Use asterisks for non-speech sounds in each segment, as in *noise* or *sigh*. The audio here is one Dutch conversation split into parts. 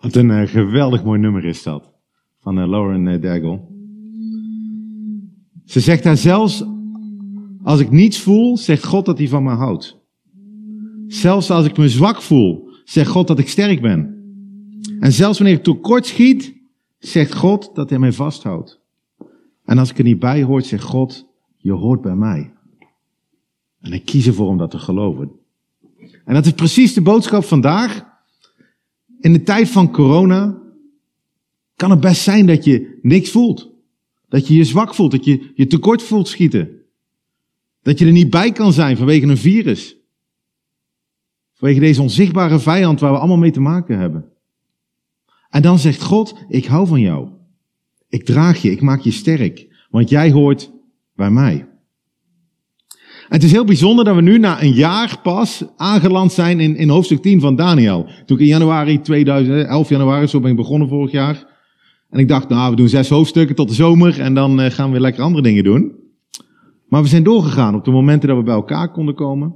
Wat een eh, geweldig mooi nummer is dat. Van eh, Lauren uh, Daigle. Ze zegt daar zelfs, als ik niets voel, zegt God dat hij van me houdt. Zelfs als ik me zwak voel, zegt God dat ik sterk ben. En zelfs wanneer ik tekort schiet, zegt God dat hij mij vasthoudt. En als ik er niet bij hoort, zegt God, je hoort bij mij. En ik kies ervoor om dat te geloven. En dat is precies de boodschap vandaag. In de tijd van corona kan het best zijn dat je niks voelt. Dat je je zwak voelt, dat je je tekort voelt schieten. Dat je er niet bij kan zijn vanwege een virus. Vanwege deze onzichtbare vijand waar we allemaal mee te maken hebben. En dan zegt God, ik hou van jou. Ik draag je, ik maak je sterk, want jij hoort bij mij. Het is heel bijzonder dat we nu na een jaar pas aangeland zijn in, in hoofdstuk 10 van Daniel. Toen ik in januari 2011 januari, zo ben ik begonnen vorig jaar. En ik dacht, nou, we doen zes hoofdstukken tot de zomer en dan eh, gaan we weer lekker andere dingen doen. Maar we zijn doorgegaan op de momenten dat we bij elkaar konden komen.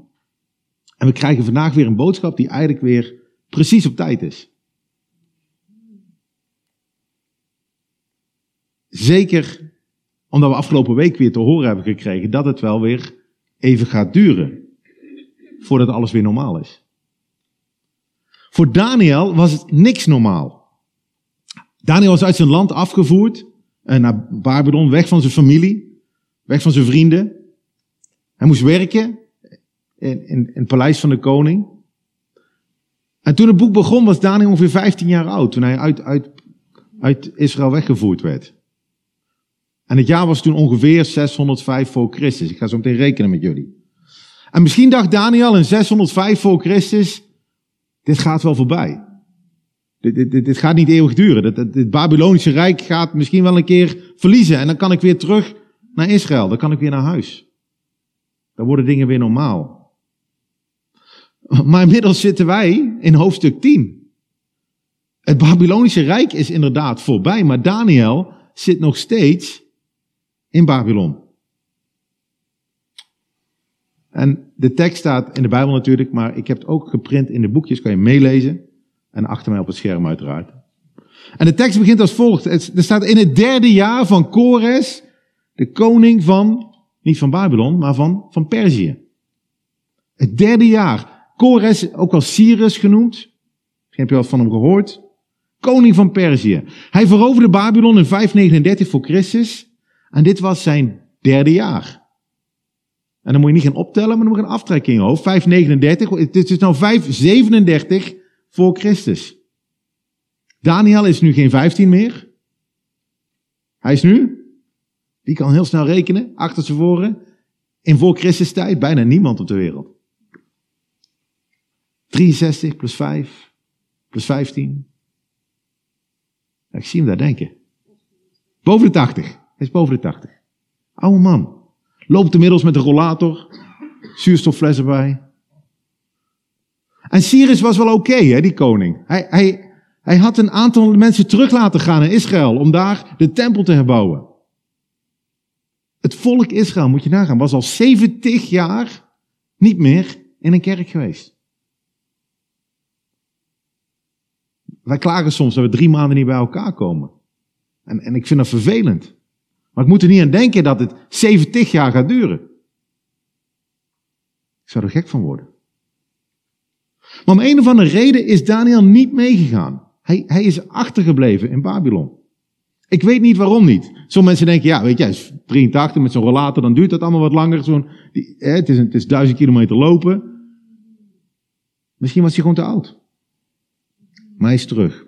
En we krijgen vandaag weer een boodschap die eigenlijk weer precies op tijd is. Zeker omdat we afgelopen week weer te horen hebben gekregen dat het wel weer even gaat duren. Voordat alles weer normaal is. Voor Daniel was het niks normaal. Daniel was uit zijn land afgevoerd eh, naar Babylon, weg van zijn familie, weg van zijn vrienden. Hij moest werken in, in, in het paleis van de koning. En toen het boek begon was Daniel ongeveer 15 jaar oud, toen hij uit, uit, uit Israël weggevoerd werd. En het jaar was toen ongeveer 605 voor Christus. Ik ga zo meteen rekenen met jullie. En misschien dacht Daniel in 605 voor Christus, dit gaat wel voorbij. Dit, dit, dit gaat niet eeuwig duren. Dit, dit Babylonische Rijk gaat misschien wel een keer verliezen. En dan kan ik weer terug naar Israël. Dan kan ik weer naar huis. Dan worden dingen weer normaal. *laughs* Maar inmiddels zitten wij in hoofdstuk 10. Het Babylonische Rijk is inderdaad voorbij, maar Daniel zit nog steeds in Babylon. En de tekst staat in de Bijbel natuurlijk, maar ik heb het ook geprint in de boekjes, kan je meelezen. En achter mij op het scherm uiteraard. En de tekst begint als volgt. Er staat in het derde jaar van Kores, de koning van, niet van Babylon, maar van, van Perzië. Het derde jaar. Kores, ook wel Cyrus genoemd. Misschien heb je wel van hem gehoord. Koning van Perzië. Hij veroverde Babylon in 539 voor Christus. En dit was zijn derde jaar. En dan moet je niet gaan optellen, maar dan moet je gaan aftrekken in je hoofd. 539, het is nou 537 voor Christus. Daniel is nu geen 15 meer. Hij is nu, die kan heel snel rekenen, achter zijn voren, in voor Christus tijd bijna niemand op de wereld. 63 plus 5 plus 15. Ik zie hem daar denken. Boven de 80 is boven de 80. Oude man. Loopt inmiddels met een rollator. Zuurstoffles erbij. En Cyrus was wel oké, hè, die koning. Hij, hij, hij had een aantal mensen terug laten gaan naar Israël om daar de tempel te herbouwen. Het volk Israël, moet je nagaan, was al 70 jaar niet meer in een kerk geweest. Wij klagen soms dat we drie maanden niet bij elkaar komen. En, en ik vind dat vervelend. Maar ik moet er niet aan denken dat het 70 jaar gaat duren. Ik zou er gek van worden. Maar om een of andere reden is Daniel niet meegegaan. Hij, hij is achtergebleven in Babylon. Ik weet niet waarom niet. Sommige mensen denken, ja, weet je, hij is 83 met zo'n rollator, dan duurt dat allemaal wat langer. Zo'n, het, is, het is duizend kilometer lopen. Misschien was hij gewoon te oud. Maar hij is terug.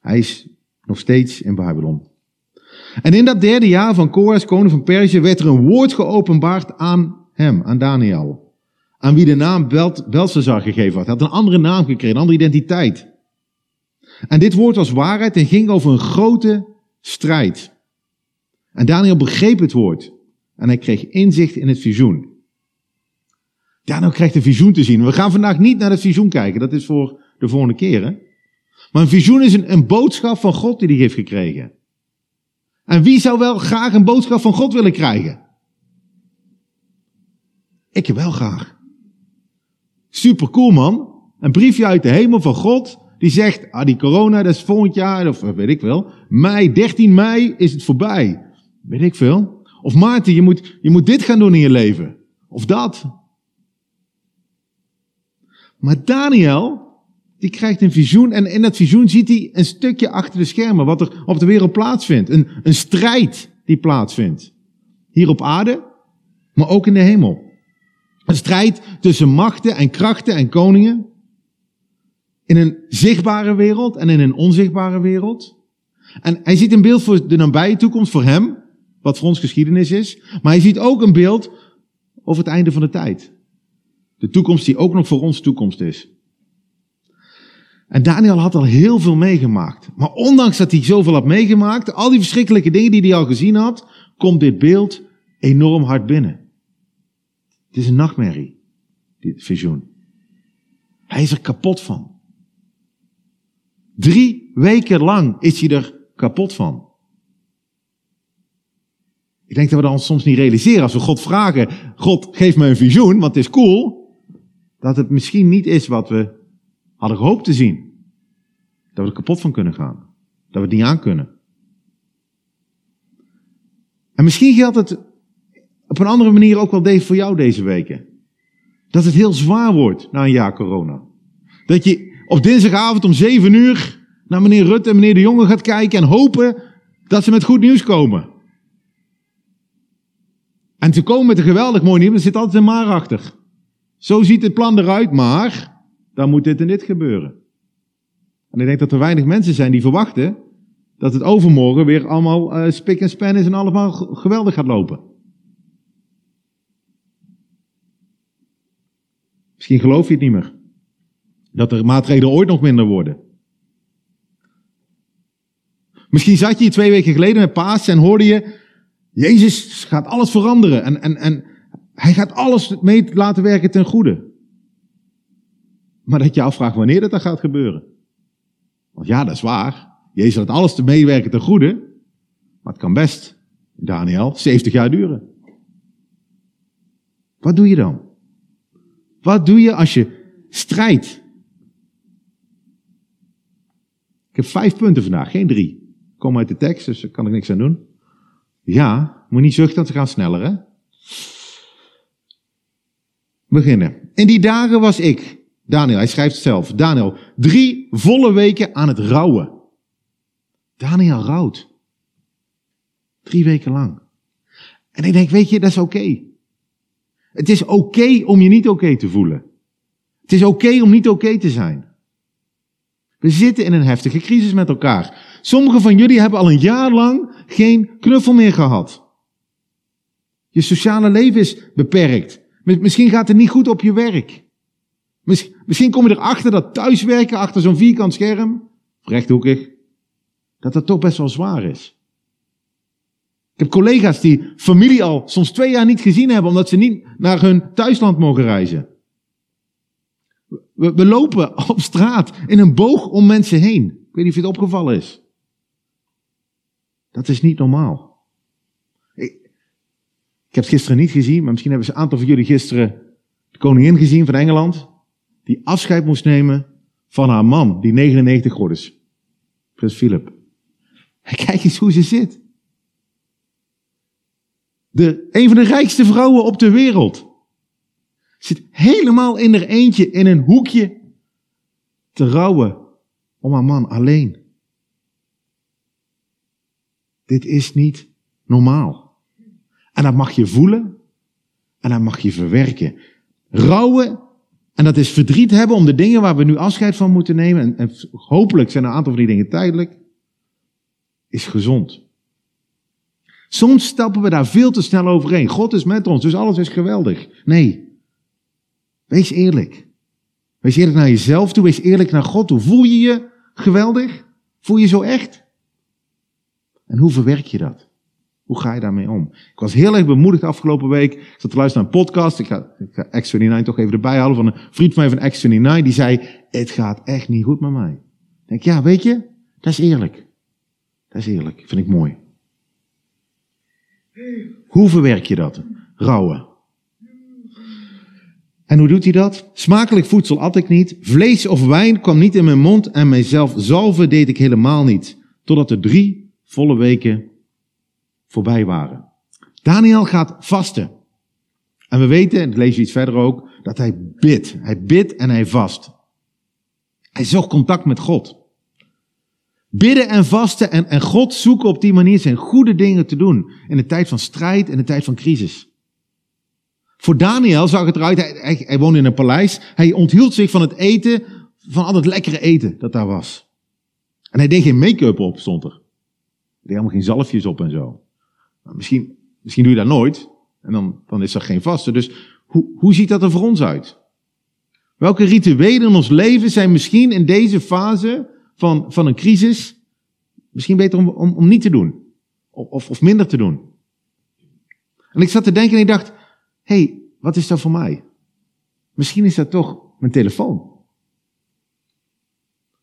Hij is nog steeds in Babylon. En in dat derde jaar van Kores, koning van Perzië, werd er een woord geopenbaard aan hem, aan Daniel. Aan wie de naam Belt, gegeven had. Hij had een andere naam gekregen, een andere identiteit. En dit woord was waarheid en ging over een grote strijd. En Daniel begreep het woord. En hij kreeg inzicht in het visioen. Daniel krijgt een visioen te zien. We gaan vandaag niet naar het visioen kijken. Dat is voor de volgende keer. Hè? Maar een visioen is een, een boodschap van God die hij heeft gekregen. En wie zou wel graag een boodschap van God willen krijgen? Ik wel graag. Super cool man. Een briefje uit de hemel van God. die zegt, ah, die corona, dat is volgend jaar, of weet ik wel. Mei, 13 mei is het voorbij. Weet ik veel. Of Maarten, je moet, je moet dit gaan doen in je leven. Of dat. Maar Daniel, die krijgt een visioen en in dat visioen ziet hij een stukje achter de schermen wat er op de wereld plaatsvindt. Een, een strijd die plaatsvindt. Hier op aarde, maar ook in de hemel. Een strijd tussen machten en krachten en koningen. In een zichtbare wereld en in een onzichtbare wereld. En hij ziet een beeld voor de nabije toekomst voor hem, wat voor ons geschiedenis is. Maar hij ziet ook een beeld over het einde van de tijd. De toekomst die ook nog voor ons toekomst is. En Daniel had al heel veel meegemaakt. Maar ondanks dat hij zoveel had meegemaakt, al die verschrikkelijke dingen die hij al gezien had, komt dit beeld enorm hard binnen. Het is een nachtmerrie, dit visioen. Hij is er kapot van. Drie weken lang is hij er kapot van. Ik denk dat we dat soms niet realiseren als we God vragen, God geef me een visioen, want het is cool, dat het misschien niet is wat we hadden gehoopt te zien. Dat we er kapot van kunnen gaan. Dat we het niet aan kunnen. En misschien geldt het op een andere manier ook wel voor jou deze weken. Dat het heel zwaar wordt na een jaar corona. Dat je op dinsdagavond om zeven uur naar meneer Rutte en meneer De Jonge gaat kijken en hopen dat ze met goed nieuws komen. En ze komen met een geweldig mooi nieuws, er zit altijd een maar achter. Zo ziet het plan eruit, maar dan moet dit en dit gebeuren. En ik denk dat er weinig mensen zijn die verwachten dat het overmorgen weer allemaal uh, spik en span is en allemaal geweldig gaat lopen. Misschien geloof je het niet meer. Dat er maatregelen ooit nog minder worden. Misschien zat je twee weken geleden met paas en hoorde je, Jezus gaat alles veranderen en, en, en hij gaat alles mee laten werken ten goede. Maar dat je afvraagt wanneer dat dan gaat gebeuren. Want ja, dat is waar. Jezus laat alles te meewerken ten goede. Maar het kan best, Daniel, 70 jaar duren. Wat doe je dan? Wat doe je als je strijdt? Ik heb vijf punten vandaag, geen drie. Ik kom uit de tekst, dus daar kan ik niks aan doen. Ja, moet niet zuchten, ze gaan sneller, hè? Beginnen. In die dagen was ik, Daniel, hij schrijft het zelf, Daniel, drie volle weken aan het rouwen. Daniel rouwt. Drie weken lang. En ik denk, weet je, dat is oké. Het is oké om je niet oké te voelen. Het is oké om niet oké te zijn. We zitten in een heftige crisis met elkaar. Sommigen van jullie hebben al een jaar lang geen knuffel meer gehad. Je sociale leven is beperkt. Misschien gaat het niet goed op je werk. Misschien kom je erachter dat thuiswerken achter zo'n vierkant scherm, rechthoekig, dat dat toch best wel zwaar is. Ik heb collega's die familie al soms twee jaar niet gezien hebben omdat ze niet naar hun thuisland mogen reizen. We, lopen *laughs* op straat in een boog om mensen heen. Ik weet niet of het opgevallen is. Dat is niet normaal. Ik, ik heb het gisteren niet gezien, maar misschien hebben ze een aantal van jullie gisteren de koningin gezien van Engeland. Die afscheid moest nemen van haar man, die 99 geworden is. Prins Philip. kijk eens hoe ze zit. De, een van de rijkste vrouwen op de wereld. Zit helemaal in haar eentje in een hoekje te rouwen om haar man alleen. Dit is niet normaal. En dat mag je voelen en dat mag je verwerken. Rouwen, en dat is verdriet hebben om de dingen waar we nu afscheid van moeten nemen, en, hopelijk zijn een aantal van die dingen tijdelijk, is gezond. Soms stappen we daar veel te snel overheen. God is met ons, dus alles is geweldig. Nee. Wees eerlijk. Wees eerlijk naar jezelf toe, wees eerlijk naar God toe. Voel je je geweldig? Voel je zo echt? En hoe verwerk je dat? Hoe ga je daarmee om? Ik was heel erg bemoedigd afgelopen week. Ik zat te luisteren naar een podcast. Ik ga, ik ga X29 toch even erbij halen van een vriend van mij van X29. Die zei, het gaat echt niet goed met mij. Ik denk, ja, weet je, dat is eerlijk. Dat is eerlijk. Vind ik mooi. Hoe verwerk je dat? Rouwen. En hoe doet hij dat? Smakelijk voedsel at ik niet, vlees of wijn kwam niet in mijn mond en mijzelf zalven deed ik helemaal niet, totdat er drie volle weken voorbij waren. Daniel gaat vasten. En we weten, en dat lees je iets verder ook, dat hij bidt. Hij bidt en hij vast. Hij zocht contact met God. Bidden en vasten en, en God zoeken op die manier zijn goede dingen te doen. In de tijd van strijd en de tijd van crisis. Voor Daniel zag het eruit, hij, hij, woonde in een paleis. Hij onthield zich van het eten, van al het lekkere eten dat daar was. En hij deed geen make-up op, stond er. Hij deed helemaal geen zalfjes op en zo. Misschien, misschien doe je dat nooit. En dan, dan is er geen vaste. Dus hoe, hoe ziet dat er voor ons uit? Welke rituelen in ons leven zijn misschien in deze fase van, van een crisis misschien beter om, om, om niet te doen? Of, of minder te doen? En ik zat te denken en ik dacht, hey, wat is dat voor mij? Misschien is dat toch mijn telefoon.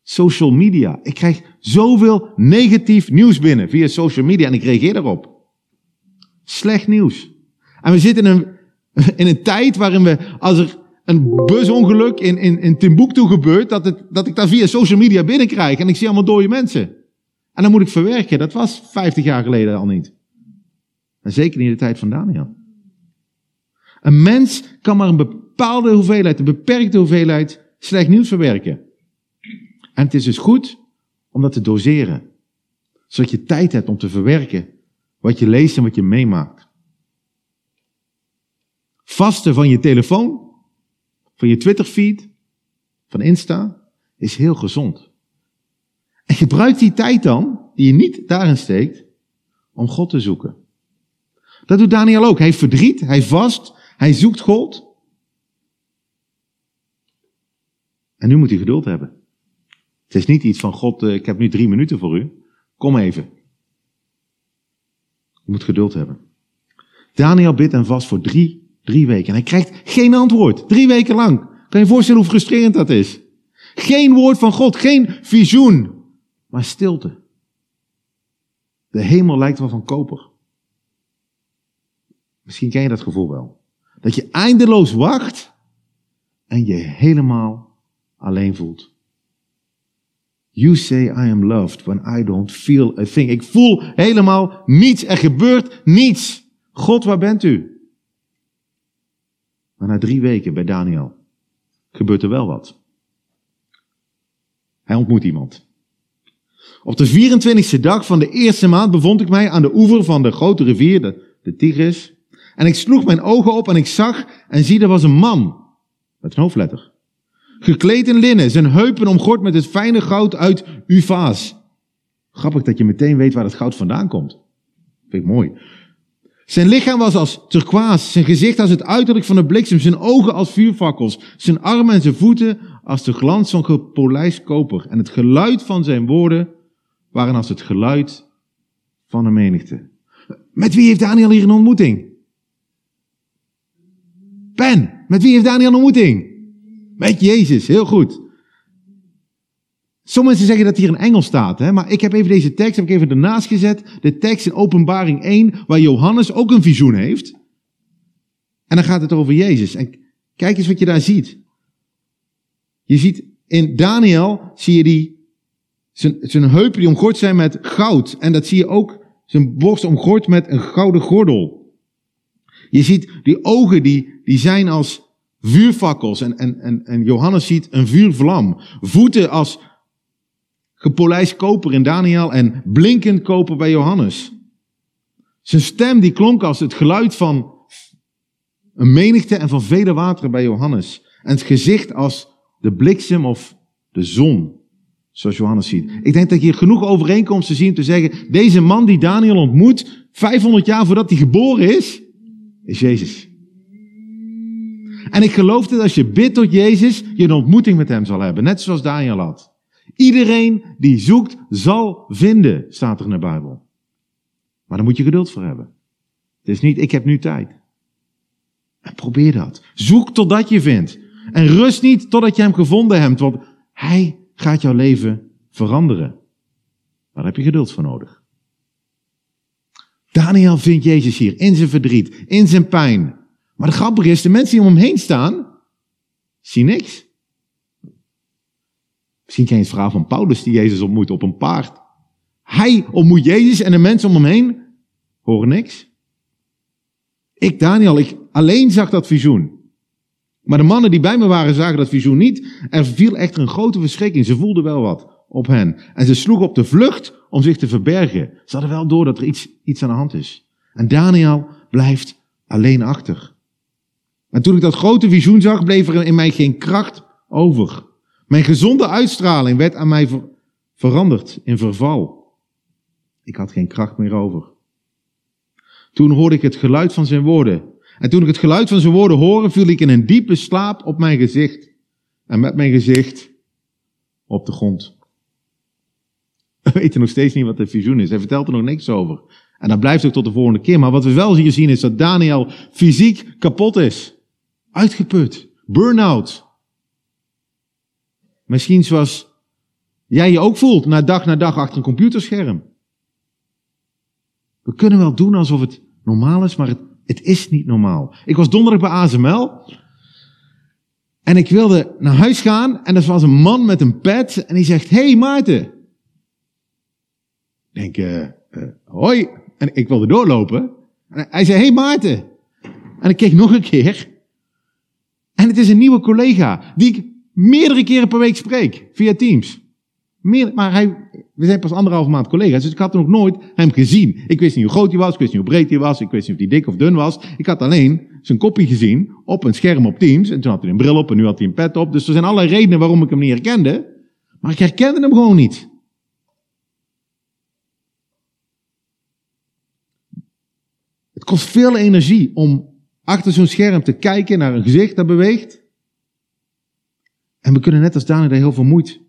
Social media. Ik krijg zoveel negatief nieuws binnen via social media en ik reageer daarop. Slecht nieuws. En we zitten in een, *laughs* in een tijd waarin we, als er een busongeluk in, in, in Timbuktu gebeurt, dat, het, dat ik dat via social media binnenkrijg en ik zie allemaal dode mensen. En dan moet ik verwerken. Dat was 50 jaar geleden al niet. En zeker niet in de tijd van Daniel. Een mens kan maar een bepaalde hoeveelheid, een beperkte hoeveelheid slecht nieuws verwerken. En het is dus goed om dat te doseren. Zodat je tijd hebt om te verwerken wat je leest en wat je meemaakt. Vasten van je telefoon, van je Twitter-feed, van Insta, is heel gezond. En gebruik die tijd dan, die je niet daarin steekt, om God te zoeken. Dat doet Daniel ook. Hij verdriet, hij vast, hij zoekt God. En nu moet hij geduld hebben. Het is niet iets van God, eh, ik heb nu drie minuten voor u. Kom even. Je moet geduld hebben. Daniel bidt en vast voor drie Drie weken. En hij krijgt geen antwoord. Drie weken lang. Kan je je voorstellen hoe frustrerend dat is? Geen woord van God, geen visioen, maar stilte. De hemel lijkt wel van koper. Misschien ken je dat gevoel wel. Dat je eindeloos wacht en je helemaal alleen voelt. You say I am loved when I don't feel a thing. Ik voel helemaal niets. Er gebeurt niets. God, waar bent u? Maar na drie weken bij Daniel gebeurt er wel wat. Hij ontmoet iemand. Op de 24e dag van de eerste maand bevond ik mij aan de oever van de grote rivier, de, de Tigris. En ik sloeg mijn ogen op en ik zag en zie, er was een man. Met een hoofdletter. Gekleed in linnen, zijn heupen omgord met het fijne goud uit Uvaas. Grappig dat je meteen weet waar het goud vandaan komt. Vind ik mooi. Zijn lichaam was als turquoise, zijn gezicht als het uiterlijk van de bliksem, zijn ogen als vuurfakkels, zijn armen en zijn voeten als de glans van gepolijst koper. En het geluid van zijn woorden waren als het geluid van een menigte. Met wie heeft Daniel hier een ontmoeting? Ben, met wie heeft Daniel een ontmoeting? Met Jezus, heel goed. Sommige mensen zeggen dat hier in Engels staat, hè? maar ik heb even deze tekst heb ik even ernaast gezet. De tekst in Openbaring 1, waar Johannes ook een visioen heeft. En dan gaat het over Jezus. En kijk eens wat je daar ziet. Je ziet in Daniel, zie je die, zijn, zijn heupen die omgord zijn met goud. En dat zie je ook, zijn borst omgord met een gouden gordel. Je ziet die ogen die, die zijn als vuurfakkels. En, en, en, en Johannes ziet een vuurvlam. Voeten als gepolijst koper in Daniel en blinkend koper bij Johannes. Zijn stem die klonk als het geluid van een menigte en van vele wateren bij Johannes. En het gezicht als de bliksem of de zon, zoals Johannes ziet. Ik denk dat je genoeg overeenkomsten ziet om te zeggen, deze man die Daniel ontmoet, 500 jaar voordat hij geboren is, is Jezus. En ik geloof dat als je bidt tot Jezus, je een ontmoeting met hem zal hebben, net zoals Daniel had. Iedereen die zoekt, zal vinden, staat er in de Bijbel. Maar daar moet je geduld voor hebben. Het is niet, ik heb nu tijd. En probeer dat. Zoek totdat je vindt. En rust niet totdat je hem gevonden hebt, want hij gaat jouw leven veranderen. Daar heb je geduld voor nodig. Daniel vindt Jezus hier in zijn verdriet, in zijn pijn. Maar de grappige is, de mensen die om hem heen staan, Zie niks. Misschien het verhaal van Paulus die Jezus ontmoet op een paard. Hij ontmoet Jezus en de mensen om hem heen horen niks. Ik, Daniel, ik alleen zag dat visioen. Maar de mannen die bij me waren zagen dat visioen niet. Er viel echter een grote verschrikking. Ze voelden wel wat op hen. En ze sloegen op de vlucht om zich te verbergen. Ze hadden wel door dat er iets, iets aan de hand is. En Daniel blijft alleen achter. En toen ik dat grote visioen zag, bleef er in mij geen kracht over. Mijn gezonde uitstraling werd aan mij veranderd in verval. Ik had geen kracht meer over. Toen hoorde ik het geluid van zijn woorden. En toen ik het geluid van zijn woorden hoorde, viel ik in een diepe slaap op mijn gezicht. En met mijn gezicht op de grond. *laughs* We weten nog steeds niet wat de visioen is. Hij vertelt er nog niks over. En dat blijft ook tot de volgende keer. Maar wat we wel hier zien is dat Daniel fysiek kapot is. Uitgeput. Burn-out. Misschien zoals jij je ook voelt na dag na dag achter een computerscherm. We kunnen wel doen alsof het normaal is, maar het, het is niet normaal. Ik was donderdag bij ASML. En ik wilde naar huis gaan en er was een man met een pet en die zegt, hey Maarten. Ik denk, uh, hoi. En ik wilde doorlopen. En hij zei, hey Maarten. En ik keek nog een keer. En het is een nieuwe collega die ik meerdere keren per week spreek via Teams. Meer, maar hij, we zijn pas anderhalve maand collega's, dus ik had nog nooit hem gezien. Ik wist niet hoe groot hij was, ik wist niet hoe breed hij was, ik wist niet of hij dik of dun was. Ik had alleen zijn kopje gezien op een scherm op Teams. En toen had hij een bril op en nu had hij een pet op. Dus er zijn allerlei redenen waarom ik hem niet herkende. Maar ik herkende hem gewoon niet. Het kost veel energie om achter zo'n scherm te kijken naar een gezicht dat beweegt. En we kunnen net als Daniel daar heel vermoeid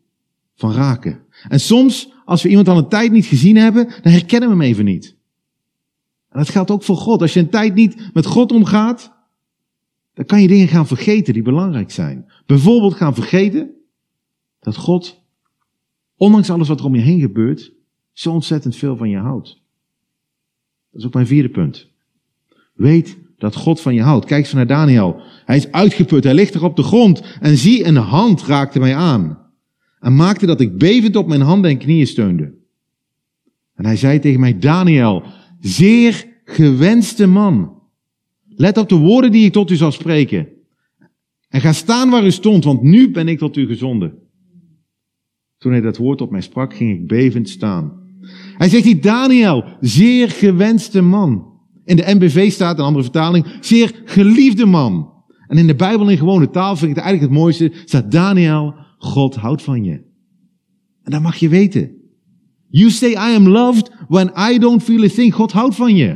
van raken. En soms, als we iemand al een tijd niet gezien hebben, dan herkennen we hem even niet. En dat geldt ook voor God. Als je een tijd niet met God omgaat, dan kan je dingen gaan vergeten die belangrijk zijn. Bijvoorbeeld gaan vergeten dat God, ondanks alles wat er om je heen gebeurt, zo ontzettend veel van je houdt. Dat is ook mijn vierde punt. Weet dat God van je houdt. Kijk eens naar Daniel. Hij is uitgeput, hij ligt er op de grond. En zie, een hand raakte mij aan. En maakte dat ik bevend op mijn handen en knieën steunde. En hij zei tegen mij, Daniel, zeer gewenste man. Let op de woorden die ik tot u zal spreken. En ga staan waar u stond, want nu ben ik tot u gezonden. Toen hij dat woord op mij sprak, ging ik bevend staan. Hij zegt hier, Daniel, zeer gewenste man. In de NBV staat een andere vertaling, zeer geliefde man. En in de Bijbel in gewone taal vind ik het eigenlijk het mooiste, staat Daniel, God houdt van je. En dat mag je weten. You say I am loved when I don't feel a thing. God houdt van je.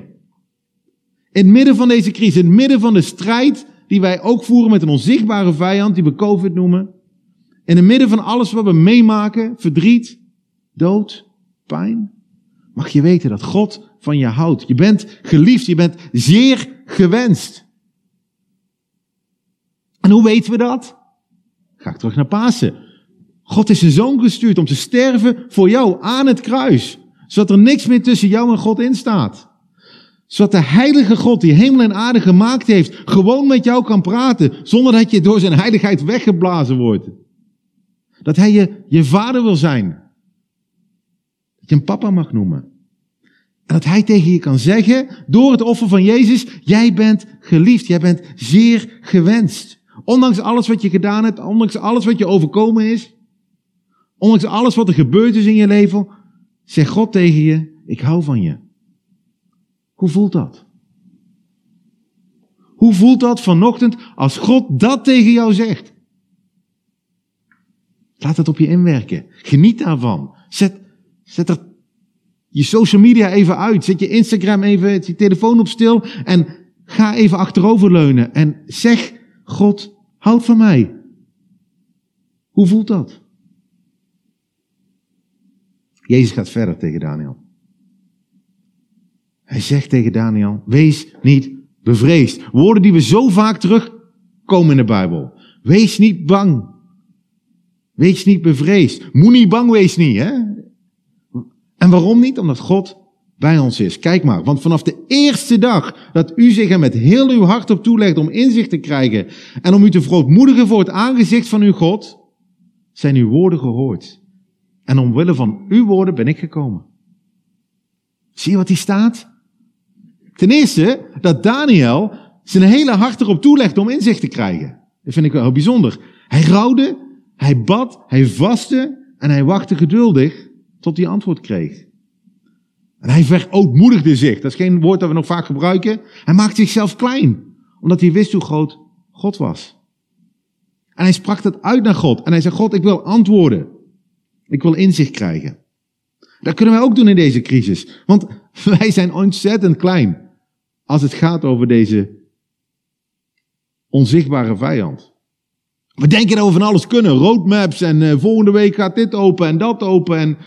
In het midden van deze crisis, in het midden van de strijd die wij ook voeren met een onzichtbare vijand, die we COVID noemen. In het midden van alles wat we meemaken, verdriet, dood, pijn, mag je weten dat God van je houdt. Je bent geliefd, je bent zeer gewenst. En hoe weten we dat? Ga ik terug naar Pasen. God is zijn zoon gestuurd om te sterven voor jou aan het kruis. Zodat er niks meer tussen jou en God in staat. Zodat de heilige God die hemel en aarde gemaakt heeft, gewoon met jou kan praten. Zonder dat je door zijn heiligheid weggeblazen wordt. Dat hij je, je vader wil zijn. Dat je hem papa mag noemen. Dat hij tegen je kan zeggen, door het offer van Jezus, jij bent geliefd, jij bent zeer gewenst. Ondanks alles wat je gedaan hebt, ondanks alles wat je overkomen is, ondanks alles wat er gebeurd is in je leven, zegt God tegen je, ik hou van je. Hoe voelt dat? Hoe voelt dat vanochtend als God dat tegen jou zegt? Laat het op je inwerken. Geniet daarvan. Zet, zet er je social media even uit. Zet je Instagram even, je telefoon op stil en ga even achteroverleunen en zeg God houdt van mij. Hoe voelt dat? Jezus gaat verder tegen Daniel. Hij zegt tegen Daniel, wees niet bevreesd. Woorden die we zo vaak terugkomen in de Bijbel. Wees niet bang. Wees niet bevreesd. Moet niet bang wees niet, hè? En waarom niet? Omdat God bij ons is. Kijk maar, want vanaf de eerste dag dat u zich er met heel uw hart op toelegt om inzicht te krijgen en om u te verootmoedigen voor het aangezicht van uw God, zijn uw woorden gehoord. En omwille van uw woorden ben ik gekomen. Zie je wat hier staat? Ten eerste dat Daniel zijn hele hart erop toelegde om inzicht te krijgen. Dat vind ik wel heel bijzonder. Hij rouwde, hij bad, hij vastte en hij wachtte geduldig tot hij antwoord kreeg. En hij verootmoedigde zich. Dat is geen woord dat we nog vaak gebruiken. Hij maakte zichzelf klein, omdat hij wist hoe groot God was. En hij sprak dat uit naar God. En hij zei, God, ik wil antwoorden. Ik wil inzicht krijgen. Dat kunnen wij ook doen in deze crisis. Want *laughs* wij zijn ontzettend klein als het gaat over deze onzichtbare vijand. We denken dat we van alles kunnen. Roadmaps en uh, volgende week gaat dit open en dat open. En...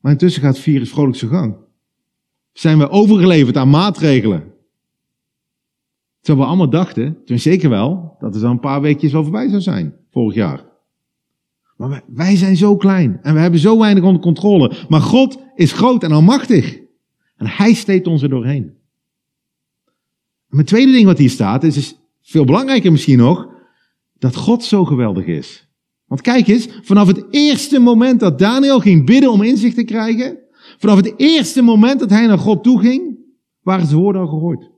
Maar intussen gaat het virus vrolijk zijn gang. Zijn we overgeleverd aan maatregelen. Terwijl we allemaal dachten, toen zeker wel, dat het al een paar weekjes wel voorbij zou zijn, vorig jaar. Maar wij, wij zijn zo klein en we hebben zo weinig onder controle. Maar God is groot en almachtig. En hij steekt ons er doorheen. En mijn tweede ding wat hier staat, is, is veel belangrijker misschien nog, dat God zo geweldig is. Want kijk eens, vanaf het eerste moment dat Daniel ging bidden om inzicht te krijgen, vanaf het eerste moment dat hij naar God toe ging, waren zijn woorden al gehoord.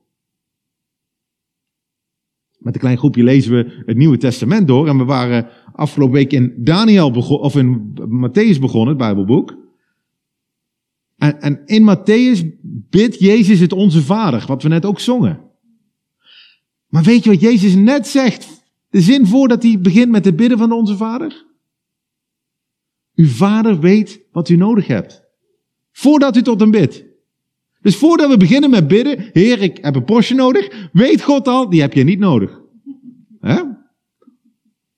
Met een klein groepje lezen we het Nieuwe Testament door en we waren afgelopen week in Daniel begonnen, of in Matthäus begonnen, het Bijbelboek. En, en in Matthäus bidt Jezus het onze Vader, wat we net ook zongen. Maar weet je wat Jezus net zegt? De zin voordat hij begint met het bidden van onze Vader? Uw Vader weet wat u nodig hebt. Voordat u tot hem bidt. Dus voordat we beginnen met bidden, Heer, ik heb een Porsche nodig, weet God al, die heb je niet nodig. Hè?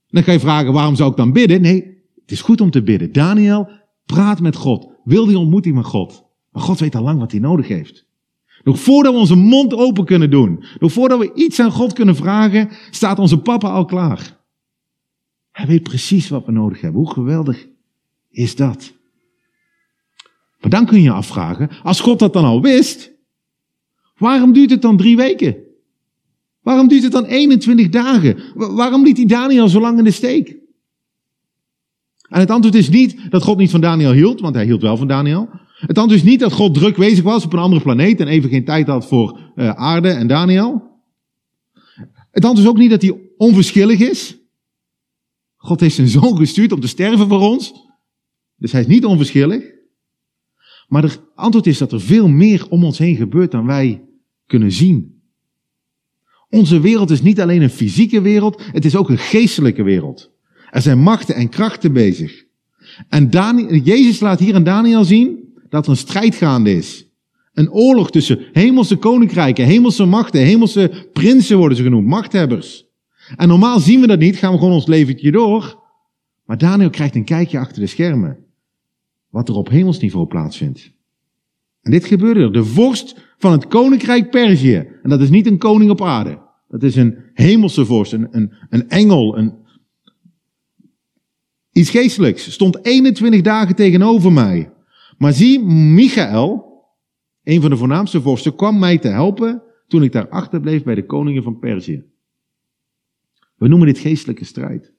Dan ga je vragen, waarom zou ik dan bidden? Nee, het is goed om te bidden. Daniel, praat met God. Wil die ontmoeting met God. Maar God weet al lang wat hij nodig heeft. Nog voordat we onze mond open kunnen doen, nog voordat we iets aan God kunnen vragen, staat onze papa al klaar. Hij weet precies wat we nodig hebben. Hoe geweldig is dat? Maar dan kun je je afvragen, als God dat dan al wist, waarom duurt het dan drie weken? Waarom duurt het dan 21 dagen? Waarom liet hij Daniel zo lang in de steek? En het antwoord is niet dat God niet van Daniel hield, want hij hield wel van Daniel. Het antwoord is niet dat God druk bezig was op een andere planeet en even geen tijd had voor uh, aarde en Daniel. Het antwoord is ook niet dat hij onverschillig is. God heeft zijn zoon gestuurd om te sterven voor ons. Dus hij is niet onverschillig. Maar het antwoord is dat er veel meer om ons heen gebeurt dan wij kunnen zien. Onze wereld is niet alleen een fysieke wereld, het is ook een geestelijke wereld. Er zijn machten en krachten bezig. En Daniel, Jezus laat hier aan Daniel zien dat er een strijd gaande is. Een oorlog tussen hemelse koninkrijken, hemelse machten, hemelse prinsen worden ze genoemd, machthebbers. En normaal zien we dat niet, gaan we gewoon ons leventje door. Maar Daniel krijgt een kijkje achter de schermen. Wat er op hemelsniveau plaatsvindt. En dit gebeurde er. De vorst van het koninkrijk Perzië. En dat is niet een koning op aarde. Dat is een hemelse vorst, een, een, een engel, een, iets geestelijks. Stond 21 dagen tegenover mij. Maar zie, Michael, een van de voornaamste vorsten, kwam mij te helpen toen ik daar achterbleef bij de koningen van Perzië. We noemen dit geestelijke strijd.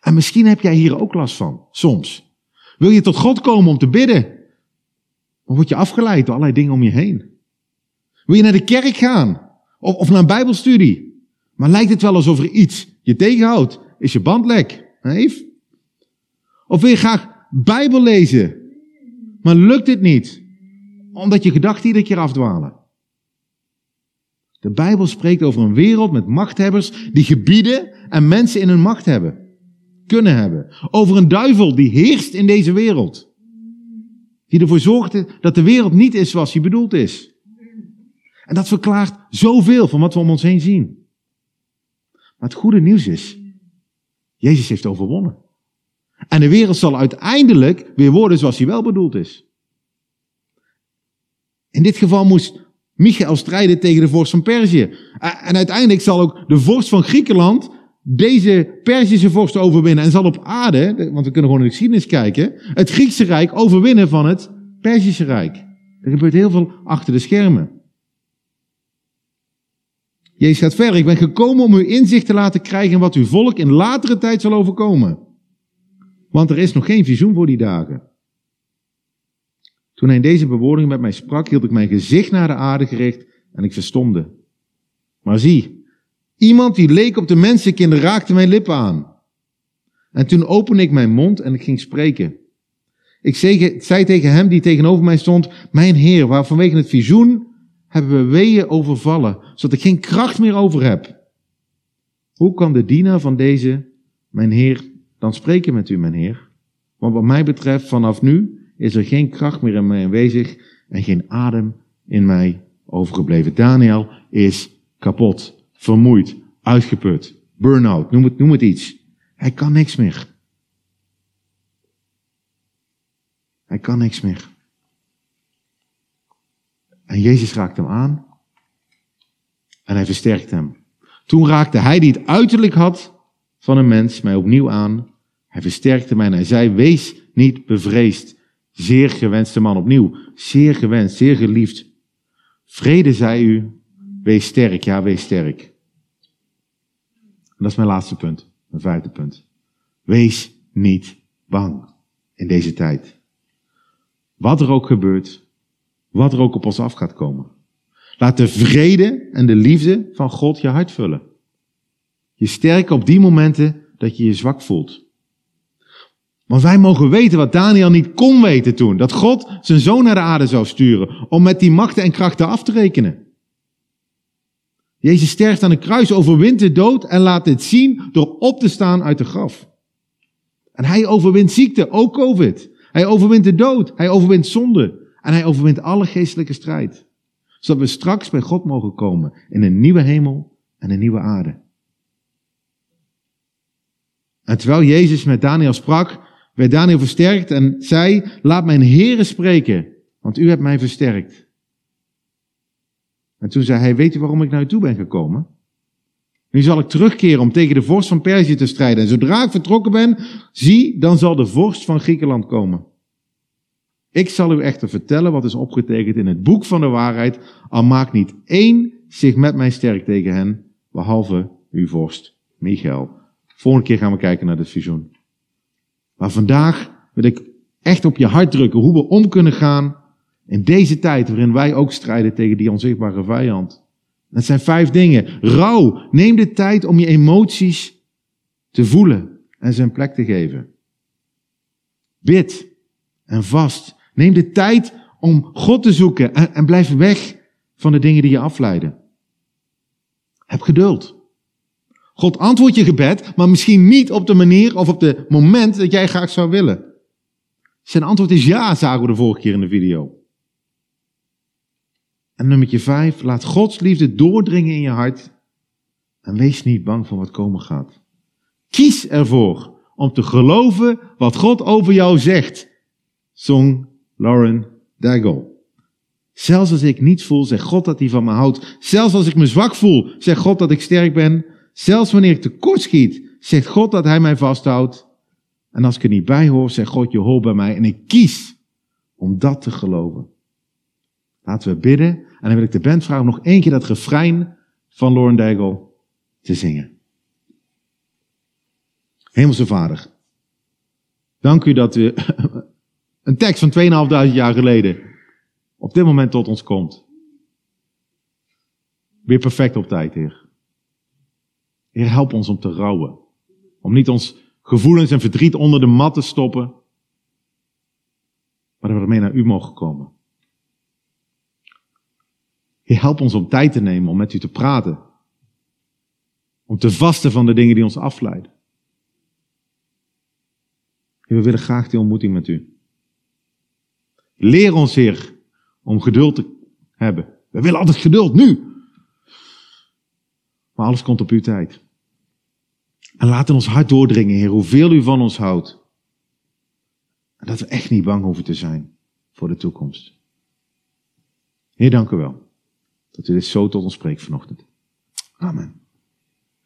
En misschien heb jij hier ook last van, soms. Wil je tot God komen om te bidden? Dan word je afgeleid door allerlei dingen om je heen. Wil je naar de kerk gaan? Of, of naar een bijbelstudie? Maar lijkt het wel alsof er iets je tegenhoudt? Is je band lek? Of wil je graag Bijbel lezen? Maar lukt dit niet? Omdat je gedachten iedere keer afdwalen. De Bijbel spreekt over een wereld met machthebbers die gebieden en mensen in hun macht hebben. Kunnen hebben. Over een duivel die heerst in deze wereld. Die ervoor zorgt dat de wereld niet is zoals hij bedoeld is. En dat verklaart zoveel van wat we om ons heen zien. Maar het goede nieuws is, Jezus heeft overwonnen. En de wereld zal uiteindelijk weer worden zoals hij wel bedoeld is. In dit geval moest Michael strijden tegen de vorst van Perzië. En uiteindelijk zal ook de vorst van Griekenland deze Perzische vorst overwinnen. En zal op aarde, want we kunnen gewoon in de geschiedenis kijken, het Griekse Rijk overwinnen van het Perzische Rijk. Er gebeurt heel veel achter de schermen. Jezus gaat verder. Ik ben gekomen om u inzicht te laten krijgen in wat uw volk in latere tijd zal overkomen. Want er is nog geen visioen voor die dagen. Toen hij deze bewoording met mij sprak, hield ik mijn gezicht naar de aarde gericht en ik verstomde. Maar zie, iemand die leek op de mensenkinder raakte mijn lippen aan. En toen opende ik mijn mond en ik ging spreken. Ik zei tegen hem die tegenover mij stond, mijn Heer, waar vanwege het visioen hebben we weeën overvallen, zodat ik geen kracht meer over heb. Hoe kan de dienaar van deze, mijn Heer, dan spreken met u, mijn Heer? Want wat mij betreft, vanaf nu is er geen kracht meer in mij aanwezig en geen adem in mij overgebleven. Daniel is kapot, vermoeid, uitgeput, burn-out, noem het, noem het iets. Hij kan niks meer. Hij kan niks meer. En Jezus raakt hem aan en hij versterkt hem. Toen raakte hij die het uiterlijk had van een mens mij opnieuw aan. Hij versterkte mij en hij zei, wees niet bevreesd. Zeer gewenste man opnieuw. Zeer gewenst, zeer geliefd. Vrede zei u, wees sterk, ja, wees sterk. En dat is mijn laatste punt, mijn vijfde punt. Wees niet bang in deze tijd. Wat er ook gebeurt, wat er ook op ons af gaat komen. Laat de vrede en de liefde van God je hart vullen. Je sterken op die momenten dat je je zwak voelt. Want wij mogen weten wat Daniel niet kon weten toen. Dat God zijn zoon naar de aarde zou sturen. Om met die machten en krachten af te rekenen. Jezus sterft aan een kruis, overwint de dood en laat dit zien door op te staan uit de graf. En hij overwint ziekte, ook COVID. Hij overwint de dood. Hij overwint zonde. En hij overwint alle geestelijke strijd. Zodat we straks bij God mogen komen in een nieuwe hemel en een nieuwe aarde. En terwijl Jezus met Daniel sprak, werd Daniel versterkt en zei, laat mijn heren spreken, want u hebt mij versterkt. En toen zei hij, weet u waarom ik naar u toe ben gekomen? Nu zal ik terugkeren om tegen de vorst van Perzië te strijden. En zodra ik vertrokken ben, zie, dan zal de vorst van Griekenland komen. Ik zal u echter vertellen wat is opgetekend in het boek van de waarheid, al maakt niet één zich met mij sterk tegen hen, behalve uw vorst, Michael. Volgende keer gaan we kijken naar de visioen. Maar vandaag wil ik echt op je hart drukken hoe we om kunnen gaan in deze tijd waarin wij ook strijden tegen die onzichtbare vijand. Dat zijn vijf dingen. Rouw. Neem de tijd om je emoties te voelen en een plek te geven. Bid en vast. Neem de tijd om God te zoeken en, en blijf weg van de dingen die je afleiden. Heb geduld. God antwoordt je gebed, maar misschien niet op de manier of op het moment dat jij graag zou willen. Zijn antwoord is ja, zagen we de vorige keer in de video. En nummer vijf, laat Gods liefde doordringen in je hart en wees niet bang voor wat komen gaat. Kies ervoor om te geloven wat God over jou zegt, zong Lauren Daigle. Zelfs als ik niets voel, zegt God dat hij van me houdt. Zelfs als ik me zwak voel, zegt God dat ik sterk ben. Zelfs wanneer ik tekort schiet, zegt God dat hij mij vasthoudt. En als ik er niet bij hoor, zegt God, je hoort bij mij. En ik kies om dat te geloven. Laten we bidden. En dan wil ik de band vragen om nog één keer dat refrein van Lauren Daigle te zingen. Hemelse Vader, dank u dat u *laughs* een tekst van 2.500 jaar geleden op dit moment tot ons komt. Weer perfect op tijd, Heer. Heer, help ons om te rouwen. Om niet ons gevoelens en verdriet onder de mat te stoppen, maar dat we ermee naar U mogen komen. Heer, help ons om tijd te nemen om met U te praten. Om te vasten van de dingen die ons afleiden. Heer, we willen graag die ontmoeting met U. Leer ons, Heer, om geduld te hebben. We willen altijd geduld nu. Maar alles komt op uw tijd. En laat in ons hart doordringen, Heer, hoeveel u van ons houdt. En dat we echt niet bang hoeven te zijn voor de toekomst. Heer, dank u wel. Dat u dit zo tot ons spreekt vanochtend. Amen.